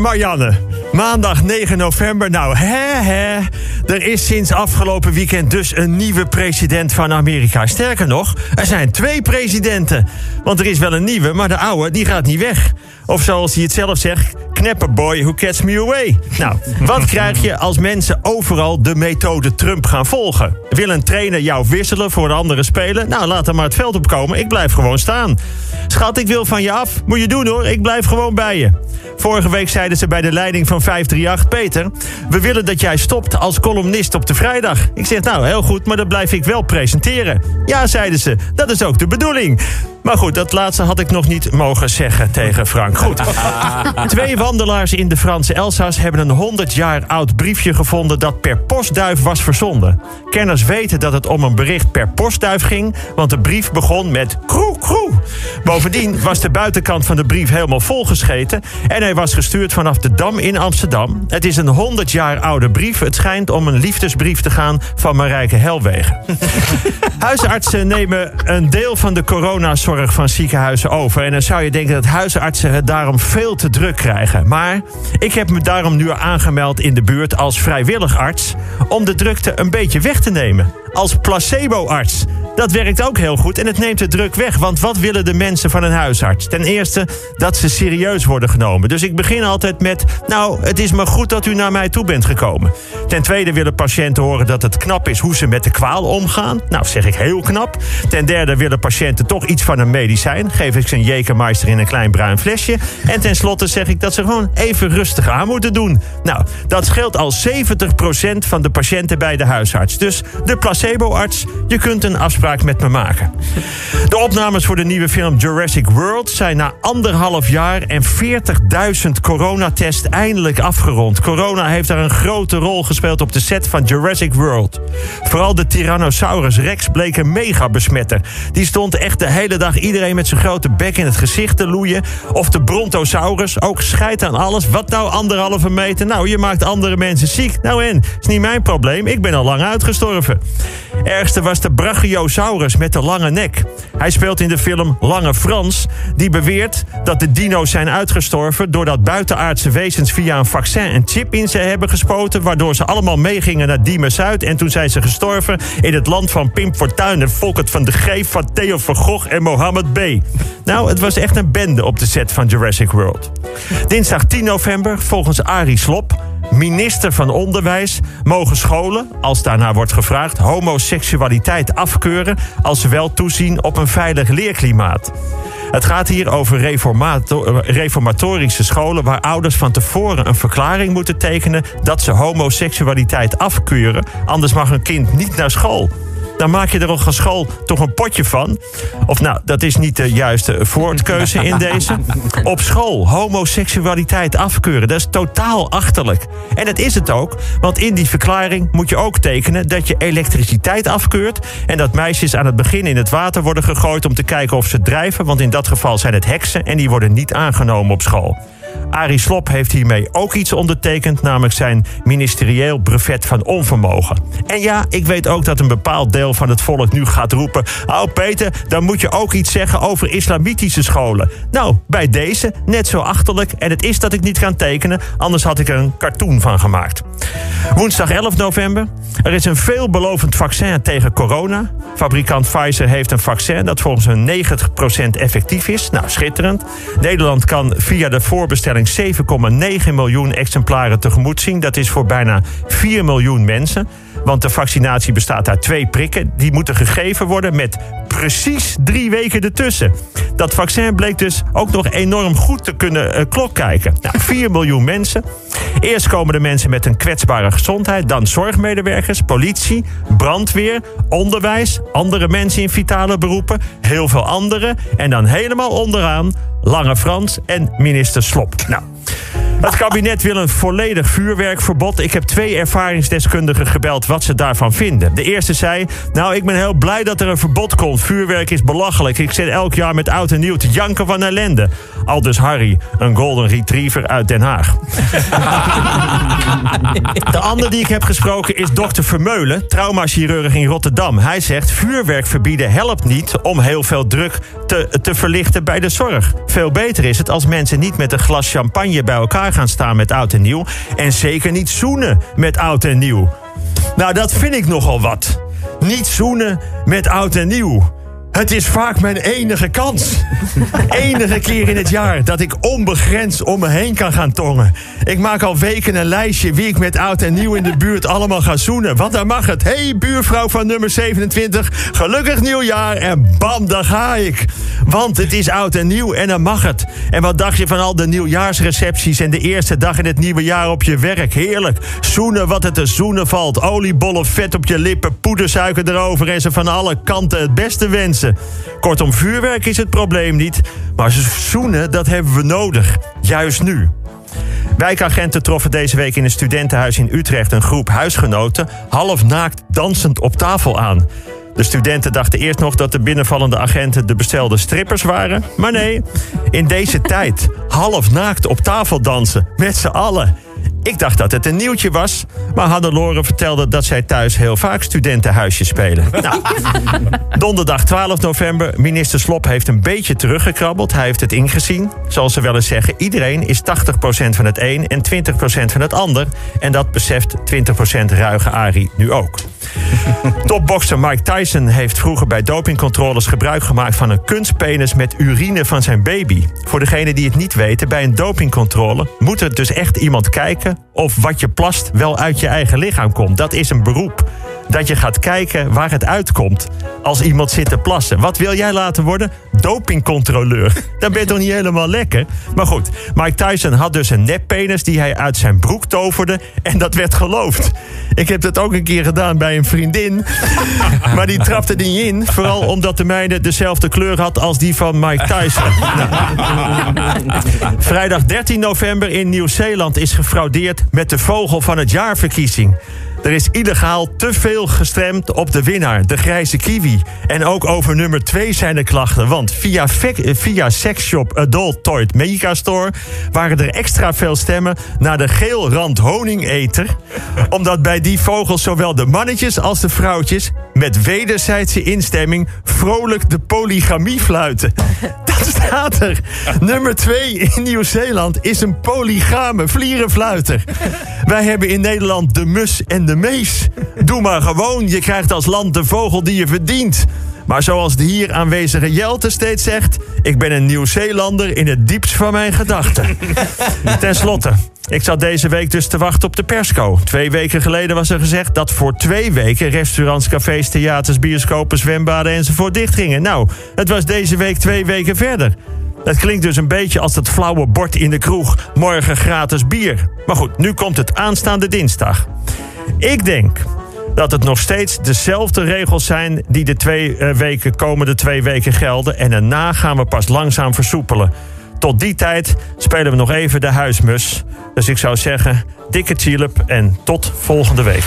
Marianne. Maandag 9 november. Nou, hè, hè. Er is sinds afgelopen weekend dus een nieuwe president van Amerika. Sterker nog, er zijn twee presidenten. Want er is wel een nieuwe, maar de oude die gaat niet weg. Of zoals hij het zelf zegt, knapperboy who gets me away. Nou, wat krijg je als mensen overal de methode Trump gaan volgen? Wil een trainer jou wisselen voor een andere speler? Nou, laat hem maar het veld opkomen. Ik blijf gewoon staan. Schat, ik wil van je af. Moet je doen hoor, ik blijf gewoon bij je. Vorige week zeiden ze bij de leiding van 538... Peter, we willen dat jij stopt als columnist op de vrijdag. Ik zeg, nou, heel goed, maar dan blijf ik wel presenteren. Ja, zeiden ze, dat is ook de bedoeling. Maar goed, dat laatste had ik nog niet mogen zeggen tegen Frank. Goed. Twee wandelaars in de Franse Elsass hebben een 100 jaar oud briefje gevonden dat per postduif was verzonden. Kenners weten dat het om een bericht per postduif ging, want de brief begon met kroe kroe. Bovendien was de buitenkant van de brief helemaal volgescheten en hij was gestuurd vanaf de Dam in Amsterdam. Het is een 100 jaar oude brief. Het schijnt om een liefdesbrief te gaan van Marijke Helwegen. Huisartsen nemen een deel van de coronazorg van ziekenhuizen over. En dan zou je denken dat huisartsen het daarom veel te druk krijgen. Maar ik heb me daarom nu aangemeld in de buurt als vrijwillig arts... om de drukte een beetje weg te nemen. Als placebo-arts. Dat werkt ook heel goed en het neemt de druk weg. Want wat willen de mensen van een huisarts? Ten eerste dat ze serieus worden genomen. Dus ik begin altijd met... nou, het is maar goed dat u naar mij toe bent gekomen. Ten tweede willen patiënten horen dat het knap is... hoe ze met de kwaal omgaan. Nou, zeg ik heel knap. Ten derde willen patiënten toch iets van een medicijn. Geef ik ze een jekermeister in een klein bruin flesje. En tenslotte zeg ik dat ze gewoon even rustig aan moeten doen. Nou, dat scheelt al 70% van de patiënten bij de huisarts. Dus de placebo-arts, je kunt een afspraak met me maken. De opnames voor de nieuwe film Jurassic World zijn na anderhalf jaar en 40.000 coronatest eindelijk afgerond. Corona heeft daar een grote rol gespeeld op de set van Jurassic World. Vooral de Tyrannosaurus Rex bleek een mega besmetter. Die stond echt de hele dag iedereen met zijn grote bek in het gezicht te loeien. Of de Brontosaurus, ook scheid aan alles. Wat nou anderhalve meter? Nou, je maakt andere mensen ziek. Nou en, is niet mijn probleem. Ik ben al lang uitgestorven. Ergste was de Brachiosaurus met de lange nek. Hij speelt in de film Lange Frans, die beweert dat de dino's zijn uitgestorven doordat buitenaardse wezens via een vaccin een chip in ze hebben gespoten, waardoor ze allemaal meegingen naar Diemen Zuid en toen zijn ze gestorven in het land van Pim Fortuyn en Volkert van de Greef, van Theo van Gogh en Mohammed B. Nou, het was echt een bende op de set van Jurassic World. Dinsdag 10 november, volgens Arie Slop, minister van Onderwijs mogen scholen, als daarnaar wordt gevraagd, homoseksualiteit afkeuren als ze wel toezien op een veilig leerklimaat. Het gaat hier over reformatorische scholen waar ouders van tevoren een verklaring moeten tekenen dat ze homoseksualiteit afkeuren, anders mag een kind niet naar school dan maak je er op school toch een potje van. Of nou, dat is niet de juiste voortkeuze in deze. Op school homoseksualiteit afkeuren, dat is totaal achterlijk. En dat is het ook, want in die verklaring moet je ook tekenen dat je elektriciteit afkeurt en dat meisjes aan het begin in het water worden gegooid om te kijken of ze drijven, want in dat geval zijn het heksen en die worden niet aangenomen op school. Arie Slop heeft hiermee ook iets ondertekend, namelijk zijn ministerieel brevet van onvermogen. En ja, ik weet ook dat een bepaald deel van het volk nu gaat roepen: Oh Peter, dan moet je ook iets zeggen over islamitische scholen. Nou, bij deze net zo achterlijk. En het is dat ik niet kan tekenen, anders had ik er een cartoon van gemaakt. Woensdag 11 november. Er is een veelbelovend vaccin tegen corona. Fabrikant Pfizer heeft een vaccin dat volgens hun 90% effectief is. Nou, schitterend. Nederland kan via de voorbestelling 7,9 miljoen exemplaren tegemoet zien. Dat is voor bijna 4 miljoen mensen. Want de vaccinatie bestaat uit twee prikken. Die moeten gegeven worden met precies drie weken ertussen. Dat vaccin bleek dus ook nog enorm goed te kunnen uh, klok kijken. Nou, 4 miljoen mensen. Eerst komen de mensen met een kwetsbare gezondheid. Dan zorgmedewerkers, politie, brandweer, onderwijs. Andere mensen in vitale beroepen. Heel veel anderen. En dan helemaal onderaan Lange Frans en minister Slop. Nou, het kabinet wil een volledig vuurwerkverbod. Ik heb twee ervaringsdeskundigen gebeld wat ze daarvan vinden. De eerste zei: Nou, ik ben heel blij dat er een verbod komt. Vuurwerk is belachelijk. Ik zit elk jaar met oud en nieuw te janken van ellende. Aldus Harry, een golden retriever uit Den Haag. De andere die ik heb gesproken is dokter Vermeulen, traumachirurg in Rotterdam. Hij zegt: vuurwerk verbieden helpt niet om heel veel druk te, te verlichten bij de zorg. Veel beter is het als mensen niet met een glas champagne bij elkaar gaan staan met oud en nieuw. En zeker niet zoenen met oud en nieuw. Nou, dat vind ik nogal wat. Niet zoenen met oud en nieuw. Het is vaak mijn enige kans. enige keer in het jaar dat ik onbegrensd om me heen kan gaan tongen. Ik maak al weken een lijstje wie ik met oud en nieuw in de buurt allemaal ga zoenen. Want dan mag het. hey, buurvrouw van nummer 27, gelukkig nieuwjaar. En bam, daar ga ik. Want het is oud en nieuw en dan mag het. En wat dacht je van al de nieuwjaarsrecepties en de eerste dag in het nieuwe jaar op je werk? Heerlijk. Zoenen wat het te zoenen valt. Oliebollen, vet op je lippen, poedersuiker erover en ze van alle kanten het beste wensen. Kortom, vuurwerk is het probleem niet. Maar zoenen, dat hebben we nodig. Juist nu. Wijkagenten troffen deze week in een studentenhuis in Utrecht een groep huisgenoten half naakt dansend op tafel aan. De studenten dachten eerst nog dat de binnenvallende agenten de bestelde strippers waren. Maar nee, in deze tijd half naakt op tafel dansen met z'n allen. Ik dacht dat het een nieuwtje was, maar Hannelore vertelde dat zij thuis heel vaak studentenhuisjes spelen. Nou, donderdag 12 november, minister Slop heeft een beetje teruggekrabbeld. Hij heeft het ingezien. Zoals ze wel eens zeggen, iedereen is 80% van het een en 20% van het ander. En dat beseft 20% ruige Ari nu ook. Topbokser Mike Tyson heeft vroeger bij dopingcontroles gebruik gemaakt van een kunstpenis met urine van zijn baby. Voor degenen die het niet weten, bij een dopingcontrole moet er dus echt iemand kijken of wat je plast wel uit je eigen lichaam komt. Dat is een beroep dat je gaat kijken waar het uitkomt als iemand zit te plassen. Wat wil jij laten worden? Dopingcontroleur. Dan ben je toch niet helemaal lekker? Maar goed, Mike Tyson had dus een neppenis die hij uit zijn broek toverde en dat werd geloofd. Ik heb dat ook een keer gedaan bij een vriendin. Maar die trapte niet in. Vooral omdat de mijne dezelfde kleur had als die van Mike Tyson. Nou. Vrijdag 13 november in Nieuw-Zeeland is gefraudeerd met de vogel van het jaarverkiezing. Er is illegaal te veel gestemd op de winnaar, de grijze kiwi. En ook over nummer 2 zijn er klachten. Want via, via Sexshop Adult Toy Megastore waren er extra veel stemmen naar de geelrand honingeter. Omdat bij die vogels zowel de mannetjes als de vrouwtjes met wederzijdse instemming vrolijk de polygamie fluiten. Dat staat er. Nummer 2 in Nieuw-Zeeland is een polygame vlierenfluiter. Wij hebben in Nederland de mus en de mees. Doe maar gewoon, je krijgt als land de vogel die je verdient. Maar zoals de hier aanwezige Jelte steeds zegt... ik ben een Nieuw-Zeelander in het diepst van mijn gedachten. Ten slotte, ik zat deze week dus te wachten op de persco. Twee weken geleden was er gezegd dat voor twee weken... restaurants, cafés, theaters, bioscopen, zwembaden enzovoort dichtgingen. Nou, het was deze week twee weken verder. Het klinkt dus een beetje als dat flauwe bord in de kroeg... morgen gratis bier. Maar goed, nu komt het aanstaande dinsdag. Ik denk dat het nog steeds dezelfde regels zijn die de twee uh, weken, komende twee weken gelden. En daarna gaan we pas langzaam versoepelen. Tot die tijd spelen we nog even de huismus. Dus ik zou zeggen, dikke chilip en tot volgende week.